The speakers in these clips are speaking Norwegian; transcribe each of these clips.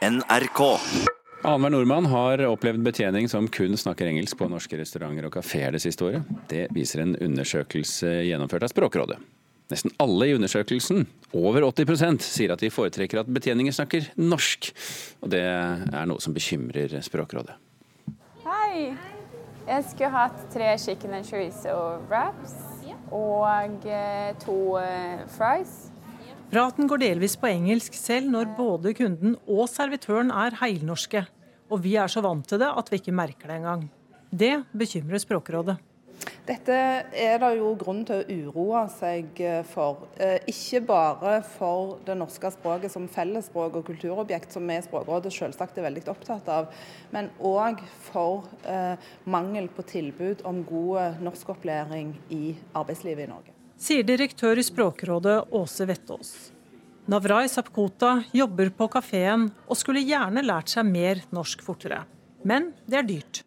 NRK. Annenhver nordmann har opplevd betjening som kun snakker engelsk på norske restauranter og kafeer det siste året. Det viser en undersøkelse gjennomført av Språkrådet. Nesten alle i undersøkelsen, over 80% sier at de foretrekker at betjeninger snakker norsk. Og det er noe som bekymrer Språkrådet. Hei! Jeg skulle hatt tre chicken and chorizo wraps og eh, to eh, fries. Praten går delvis på engelsk selv når både kunden og servitøren er heilnorske. Og vi er så vant til det at vi ikke merker det engang. Det bekymrer Språkrådet. Dette er det jo grunn til å uroe seg for. Eh, Ikke bare for det norske språket som fellesspråk og kulturobjekt, som vi i Språkrådet selvsagt er veldig opptatt av, men òg for eh, mangel på tilbud om god norskopplæring i arbeidslivet i Norge. Sier direktør i Språkrådet Åse Vettås. Navrai Sapkota jobber på kafeen og skulle gjerne lært seg mer norsk fortere. Men det er dyrt.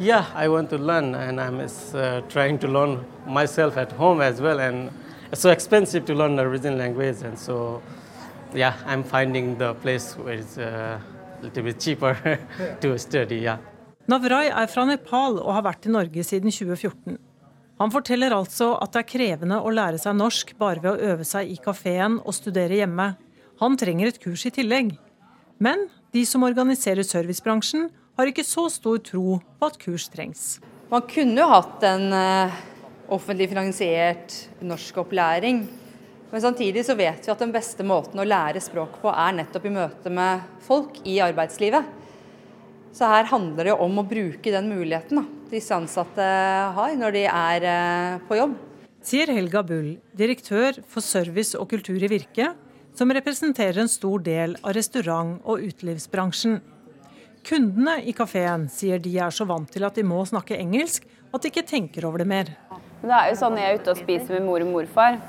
Yeah, I want to learn, and I'm uh, trying to learn myself at home as well. And it's so expensive to learn the language, and so yeah, I'm finding the place where it's uh, a little bit cheaper to study. Yeah. Navrai er fra Nepal og har vært i Norge siden 2014. Han forteller altså at det er krevende å lære seg norsk bare ved å øve seg i kafeen og studere hjemme. Han trenger et kurs i tillegg. Men de som organiserer servicebransjen, har ikke så stor tro på at kurs trengs. Man kunne jo hatt en uh, offentlig finansiert norskopplæring. Men samtidig så vet vi at den beste måten å lære språk på er nettopp i møte med folk i arbeidslivet. Så her handler det om å bruke den muligheten da, disse ansatte har når de er uh, på jobb. Sier Helga Bull, direktør for service og kultur i Virke, som representerer en stor del av restaurant- og utelivsbransjen. Kundene i kafeen sier de er så vant til at de må snakke engelsk at de ikke tenker over det mer. Det er jo sånn når jeg er ute og spiser med mor og morfar,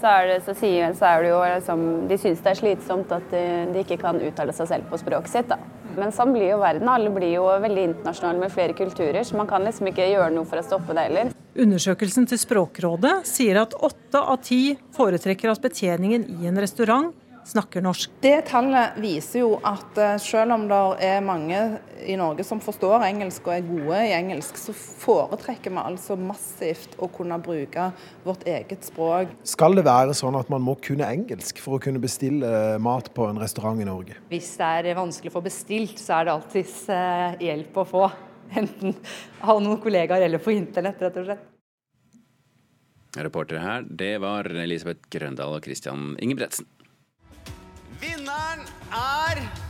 så er det, så sier, så er det jo liksom De syns det er slitsomt at de, de, ikke kan uttale seg selv på språket sitt. da. Men sånn blir jo verden. Alle blir jo veldig internasjonale med flere kulturer, så man kan liksom ikke gjøre noe for å stoppe det heller. Undersøkelsen til Språkrådet sier at åtte av ti foretrekker at betjeningen i en restaurant snakker norsk. Det tallet viser jo at selv om det er mange i Norge som forstår engelsk og er gode i engelsk, så foretrekker vi altså massivt å kunne bruke vårt eget språk. Skal det være sånn at man må kunne engelsk for å kunne bestille mat på en restaurant i Norge? Hvis det er vanskelig å få bestilt, så er det alltids hjelp å få. Enten av noen kollegaer eller på internett, rett og slett. Reportere her, det var Elisabeth Grøndal og Christian Ingebretsen. Vinneren er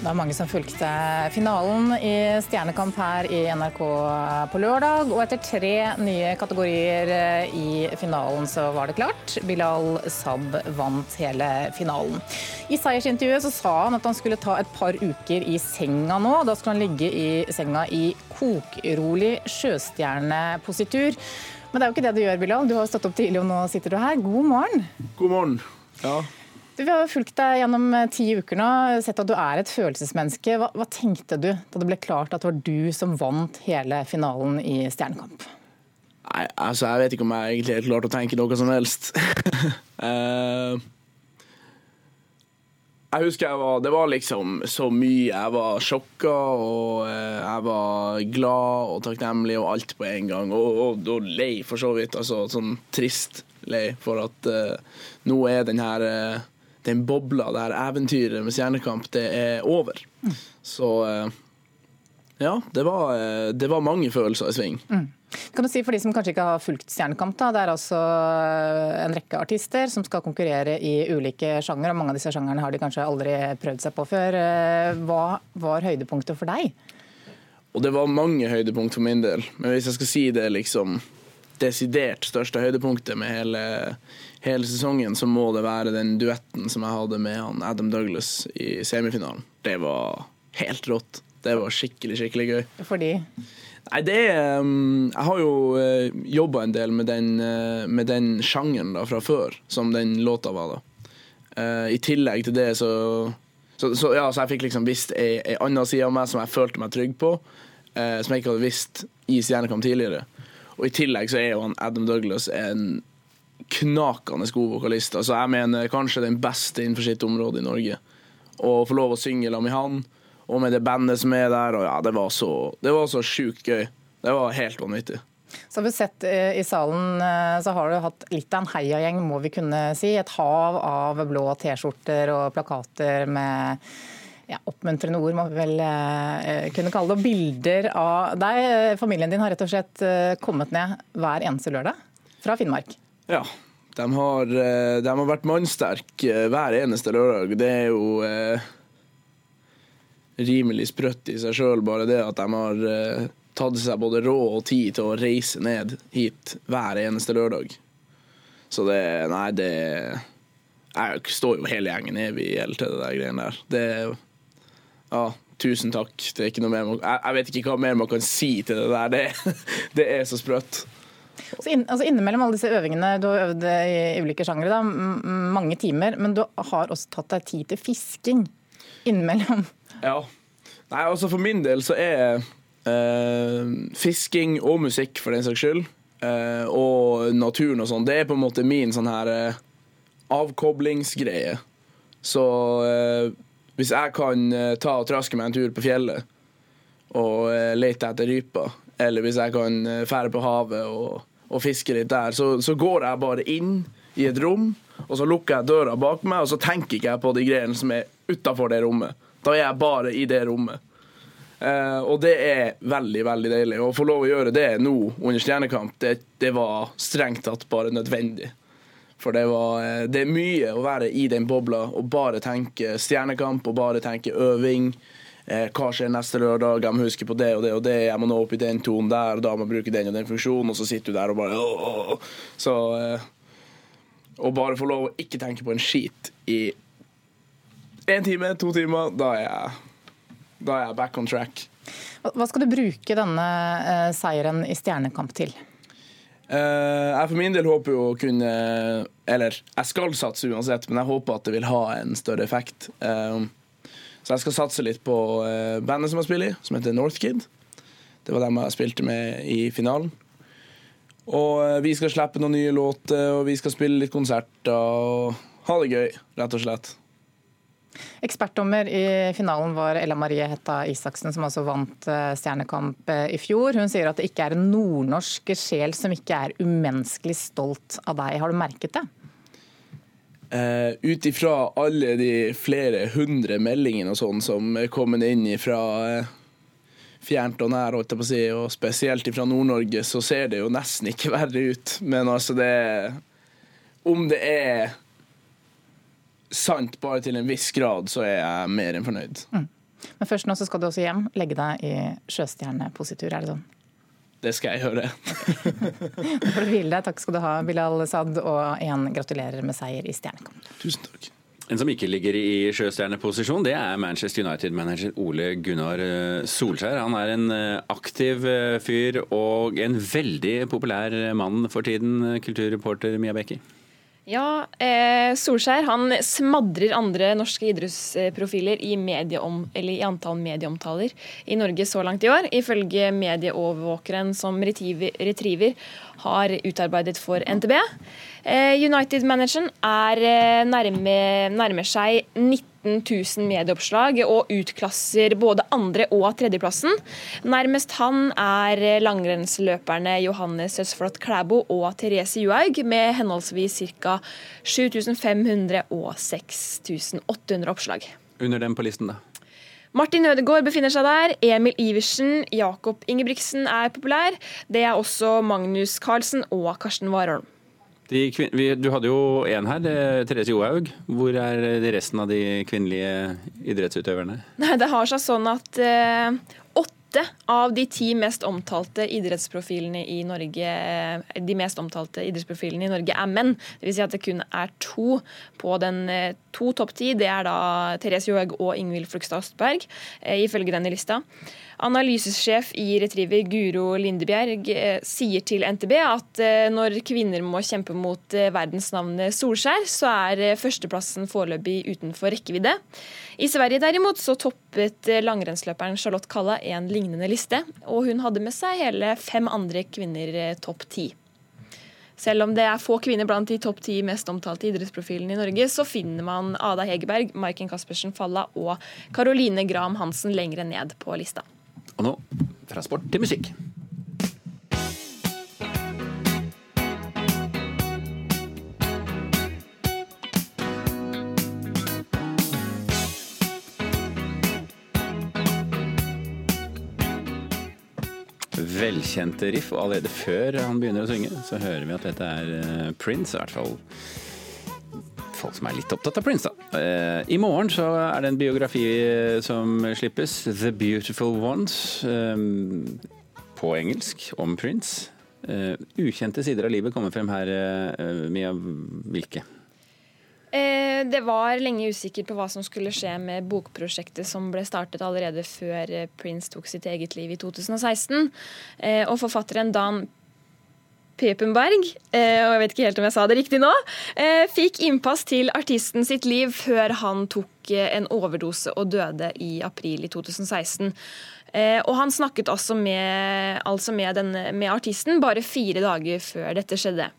Det var mange som fulgte finalen i Stjernekamp her i NRK på lørdag. Og etter tre nye kategorier i finalen så var det klart. Bilal Saab vant hele finalen. I seiersintervjuet så sa han at han skulle ta et par uker i senga nå. Da skulle han ligge i senga i kokrolig sjøstjernepositur. Men det er jo ikke det du gjør, Bilal. Du har stått opp tidlig, og nå sitter du her. God morgen. God morgen. Ja. Du, vi har fulgt deg gjennom ti uker nå, sett at du er et følelsesmenneske. Hva, hva, tenkte du da det ble klart at det var du som vant hele finalen i Stjernekamp? Nei, altså Jeg vet ikke om jeg egentlig har klart å tenke noe som helst. uh, jeg husker jeg var, det var liksom så mye. Jeg var sjokka, og uh, jeg var glad og takknemlig og alt på en gang. Og, og, og lei, for så vidt. Altså sånn trist lei for at uh, nå er den her den bobla, der eventyret med Stjernekamp, det er over. Mm. Så ja, det var, det var, mange følelser i sving. Mm. Kan du si For de som kanskje ikke har fulgt Stjernekamp, da, det er altså en rekke artister som skal konkurrere i ulike sjanger, og Mange av disse sjangerne har de kanskje aldri prøvd seg på før. Hva var høydepunktet for deg? Og Det var mange høydepunkt for min del. Men hvis jeg skal si det liksom desidert største høydepunktet med hele, hele sesongen, så må det være den duetten som jeg hadde med han Adam Douglas i semifinalen. Det var helt rått. Det var skikkelig, skikkelig gøy. Fordi Nei, det er um, Jeg har jo uh, jobba en del med den, uh, med den sjangeren da, fra før, som den låta var, da. Uh, I tillegg til det så Så, så ja, så jeg fikk liksom visst ei, ei anna side av meg som jeg følte meg trygg på, uh, som jeg ikke hadde visst i Stjernekamp tidligere. Og i tillegg så er jo han Adam Douglas en knakende god vokalist. Altså jeg mener kanskje den beste innenfor sitt område i Norge. Å få lov å synge sammen med han, og med det bandet som er der, og ja, det var så, det så sjukt gøy. Det var helt vanvittig. Så har vi sett eh, i salen, eh, så har du hatt litt av en heiagjeng, må vi kunne si. Et hav av blå T-skjorter og plakater med ja, oppmuntrende ord, må vi vel eh, kunne kalle det. Og bilder av deg. Eh, Familien din har rett og slett eh, kommet ned hver eneste lørdag fra Finnmark. Ja. De har, eh, de har vært mannsterke eh, hver eneste lørdag. Det er jo eh, rimelig sprøtt i seg sjøl, bare det at de har eh, tatt seg både råd og tid til å reise ned hit hver eneste lørdag. Så det Nei, det Jeg står jo hele gjengen evig i gjeld til det der greiene der. Det Ja, tusen takk. Det er ikke noe mer man, jeg, jeg vet ikke hva mer man kan si til det der. Det, det er så sprøtt. Så inn, altså Innimellom alle disse øvingene, du har øvd i ulike sjangre, da, mange timer, men du har også tatt deg tid til fisking innimellom. Ja. Nei, altså for min del så er øh, fisking og musikk, for den saks skyld, øh, og naturen og sånn, det er på en måte min sånn her øh, avkoblingsgreie. Så hvis jeg kan eh, ta og traske meg en tur på fjellet og eh, lete etter ryper, eller hvis jeg kan eh, fære på havet og, og fiske litt der, så, så går jeg bare inn i et rom, og så lukker jeg døra bak meg, og så tenker ikke jeg på de greiene som er utafor det rommet. Da er jeg bare i det rommet. Uh, og det er veldig, veldig deilig. Å få lov å gjøre det nå under Stjernekamp, det, det var strengt tatt bare nødvendig. For det, var, eh, det er mye å være i den bobla og bare tenke Stjernekamp og bare tenke øving. Eh, hva skjer neste lørdag? Jeg må huske på det og det og det. Jeg må nå opp i den tonen der, og da må jeg bruke den og den funksjonen. Og så sitter du der og bare åh, åh. Så eh, Å bare få lov å ikke tenke på en skit i én time, to timer, da er jeg, da er jeg back on track. Hva skal du bruke denne eh, seieren i Stjernekamp til? Eh, jeg for min del håper jo å kunne Eller jeg skal satse uansett, men jeg håper at det vil ha en større effekt. Eh, så jeg skal satse litt på eh, bandet som jeg spiller i, som heter Northkid. Det var dem jeg spilte med i finalen. Og vi skal slippe noen nye låter, og vi skal spille litt konserter og ha det gøy, rett og slett. Ekspertdommer i finalen var Ella Marie Hetta Isaksen, som altså vant eh, Stjernekamp eh, i fjor. Hun sier at det ikke er en nordnorsk sjel som ikke er umenneskelig stolt av deg. Har du merket det? Uh, Ut ifra alle de flere hundre meldingene og sånn som er kommet inn fra uh, fjernt og nær, holdt jeg på å si, og spesielt fra Nord-Norge, så ser det jo nesten ikke verre ut. Men altså, det Om det er sant bare til en viss grad, så er jeg mer enn fornøyd. Men først nå så skal du også hjem, legge deg i sjøstjernepositur, er det sånn? Det skal jeg gjøre. da får du hvile deg. Takk skal du ha, Bilal Sad. og igjen gratulerer med seier i Stjernekamp. Tusen takk. En som ikke ligger i sjøstjerneposisjon, det er Manchester United-manager Ole Gunnar eh, Solskjær. Han er en eh, aktiv eh, fyr og en veldig populær mann for tiden, kulturreporter Mia Becker. Ja, eh, Solskjær han smadrer andre norske idrettsprofiler i, medieom, i antall medieomtaler i Norge så langt i år, ifølge medieovervåkeren som Retriever, Retriever har utarbeidet for NTB. Eh, United-manageren er eh, nærme, nærmer seg 19 000 medieoppslag og utklasser både andre- og tredjeplassen. Nærmest han er langrennsløperne Johannes Øsflot Klæbo og Therese Juhaug med henholdsvis ca. 7500 og 6800 oppslag. Under dem på listen, da? Martin Ødegaard befinner seg der. Emil Iversen, Jakob Ingebrigtsen er populær. Det er også Magnus Carlsen og Karsten Warholm. Du hadde jo én her, Therese Johaug. Hvor er resten av de kvinnelige idrettsutøverne? Nei, Det har seg sånn at eh, åtte åtte av de ti mest omtalte idrettsprofilene i Norge de mest omtalte idrettsprofilene i Norge er menn. Dvs. Si at det kun er to på den to topp ti. Det er da Therese Johaug og Ingvild Flugstad Østberg, ifølge denne lista. Analysesjef i Retriever Guro Lindebjerg eh, sier til NTB at eh, når kvinner må kjempe mot eh, verdensnavnet Solskjær, så er førsteplassen foreløpig utenfor rekkevidde. I Sverige derimot så toppet langrennsløperen Charlotte Kalla en lignende liste, og hun hadde med seg hele fem andre kvinner topp ti. Selv om det er få kvinner blant de topp ti mest omtalte idrettsprofilene i Norge, så finner man Ada Hegerberg, Maiken Caspersen Falla og Caroline Graham Hansen lengre ned på lista. Og nå fra sport til musikk. Velkjente riff, og allerede før han begynner å synge, så hører vi at dette er eh, Prince. I hvert fall folk som er litt opptatt av Prince, da. Eh, I morgen så er det en biografi som slippes, 'The Beautiful Ones', eh, på engelsk, om Prince. Ukjente sider av livet kommer frem her, Mia. Hvilke? Eh, det var lenge usikkert på hva som skulle skje med bokprosjektet som ble startet allerede før eh, Prince tok sitt eget liv i 2016. Eh, og forfatteren Dan Pepenberg, og jeg vet ikke helt om jeg sa det riktig nå, fikk innpass til artisten sitt liv før han tok en overdose og døde i april i 2016. Og han snakket også med, altså med, denne, med artisten bare fire dager før dette skjedde.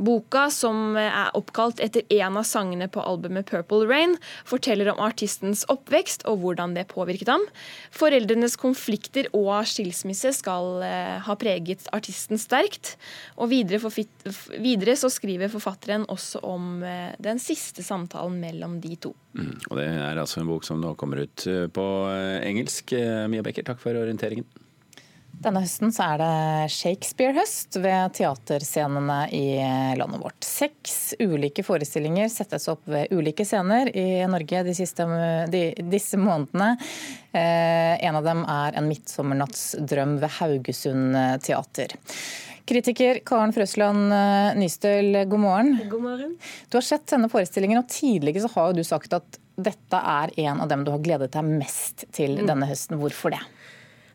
Boka, som er oppkalt etter en av sangene på albumet Purple Rain, forteller om artistens oppvekst og hvordan det påvirket ham. Foreldrenes konflikter og skilsmisse skal eh, ha preget artisten sterkt. Og videre, videre så skriver forfatteren også om eh, den siste samtalen mellom de to. Mm, og Det er altså en bok som nå kommer ut eh, på engelsk. Mia Becker, takk for orienteringen. Denne høsten så er det Shakespeare-høst ved teaterscenene i landet vårt. Seks ulike forestillinger settes opp ved ulike scener i Norge de siste, de, disse månedene. Eh, en av dem er En midtsommernattsdrøm ved Haugesund teater. Kritiker Karen Frøsland eh, Nystøl, god morgen. God morgen. Du har sett denne forestillingen, og tidligere så har du sagt at dette er en av dem du har gledet deg mest til mm. denne høsten. Hvorfor det?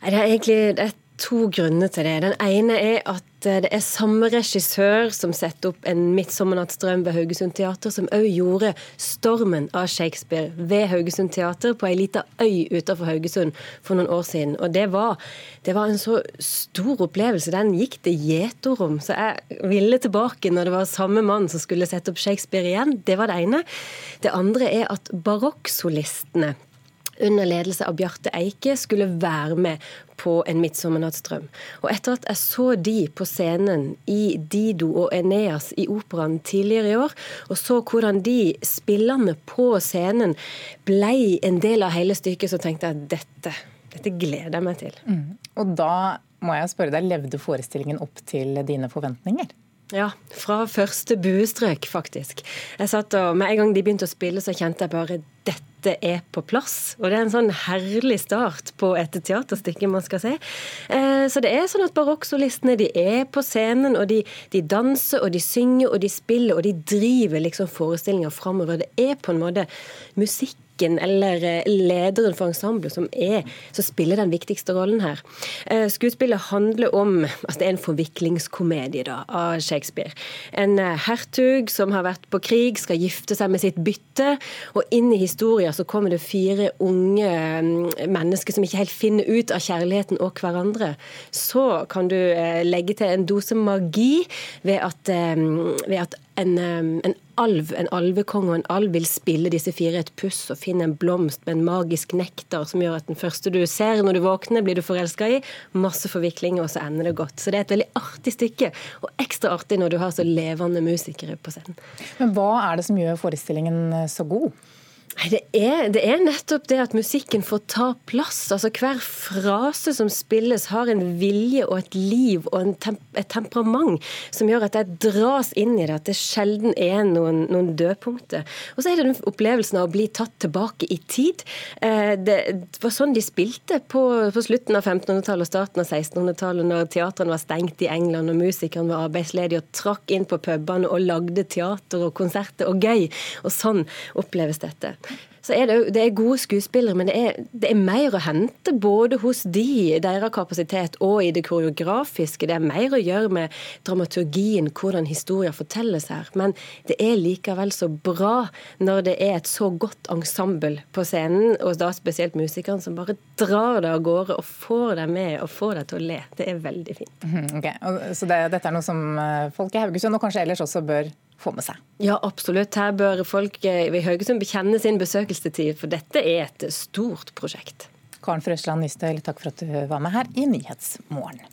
Det er egentlig et to grunner til det. Den ene er at eh, det er samme regissør som setter opp en 'Midtsommernattsdrøm' ved Haugesund Teater, som òg gjorde 'Stormen' av Shakespeare ved Haugesund Teater på ei lita øy utenfor Haugesund for noen år siden. Og det var, det var en så stor opplevelse. Den gikk det gjetord Så jeg ville tilbake når det var samme mann som skulle sette opp Shakespeare igjen. Det var det ene. Det andre er at barokksolistene under ledelse av Bjarte Eike skulle være med på En midtsommernattsdrøm. Og etter at jeg så de på scenen i Dido og Eneas i operaen tidligere i år, og så hvordan de spillerne på scenen blei en del av hele stykket, så tenkte jeg at dette, dette gleder jeg meg til. Mm. Og da må jeg spørre deg, levde forestillingen opp til dine forventninger? Ja, fra første buestrøk, faktisk. Jeg satt og, Med en gang de begynte å spille, så kjente jeg bare dette er på plass. Og det er en sånn herlig start på et teaterstykke man skal se. Eh, så det er sånn at barokksolistene de er på scenen, og de, de, danser og de synger og de spiller, og de driver liksom forestillinga framover. Det er på en måte musikk musikken eller eh, lederen for ensemblet som, er, som spiller den viktigste rollen her. Eh, skuespillet handler om altså Det er en forviklingskomedie da, av Shakespeare. En eh, hertug som har vært på krig, skal gifte seg med sitt bytte. Og inn i historien så kommer det fire unge mm, mennesker som ikke helt finner ut av kjærligheten og hverandre. Så kan du legge til en dose magi ved at, ved at en, en alv, en alvekonge og en alv vil spille disse fire et puss og finne en blomst med en magisk nektar som gjør at den første du ser når du våkner, blir du forelska i. Masse forviklinger, og så ender det godt. Så det er et veldig artig stykke, og ekstra artig når du har så levende musikere på scenen. Men hva er det som gjør forestillingen så god? Det er, det er, nettopp det at musikken får ta plass. Altså Hver frase som spilles har en vilje og et liv og temp et temperament som gjør at jeg dras inn i det. At det sjelden er noen, noen dødpunkter. Og så er det den opplevelsen av å bli tatt tilbake i tid. Eh, det, var sånn de spilte på, på slutten av 1500-tallet og starten av 1600-tallet, når teatrene var stengt i England og musikerne var arbeidsledige og trakk inn på pubene og lagde teater og konserter og gøy. Og sånn oppleves dette så er det, det er gode skuespillere, men det er, det er, mer å hente både hos de, deres kapasitet, og i det koreografiske. Det er mer å gjøre med dramaturgien, hvordan historier fortelles her. Men det er likevel så bra når det er et så godt ensemble på scenen, og da spesielt musikerne, som bare drar det av gårde og får deg med og får deg til å le. Det er veldig fint. Mhm, okay. Så det, dette er noe som eh, folk i Haugesund, og kanskje ellers også, bør få med seg. Ja, absolutt. Her bør folk ved i Haugesund bekjenne sin besøkelsestid, for dette er et stort prosjekt. Karen Frøsland Nystøyl, takk for at du var med her i Nyhetsmorgen.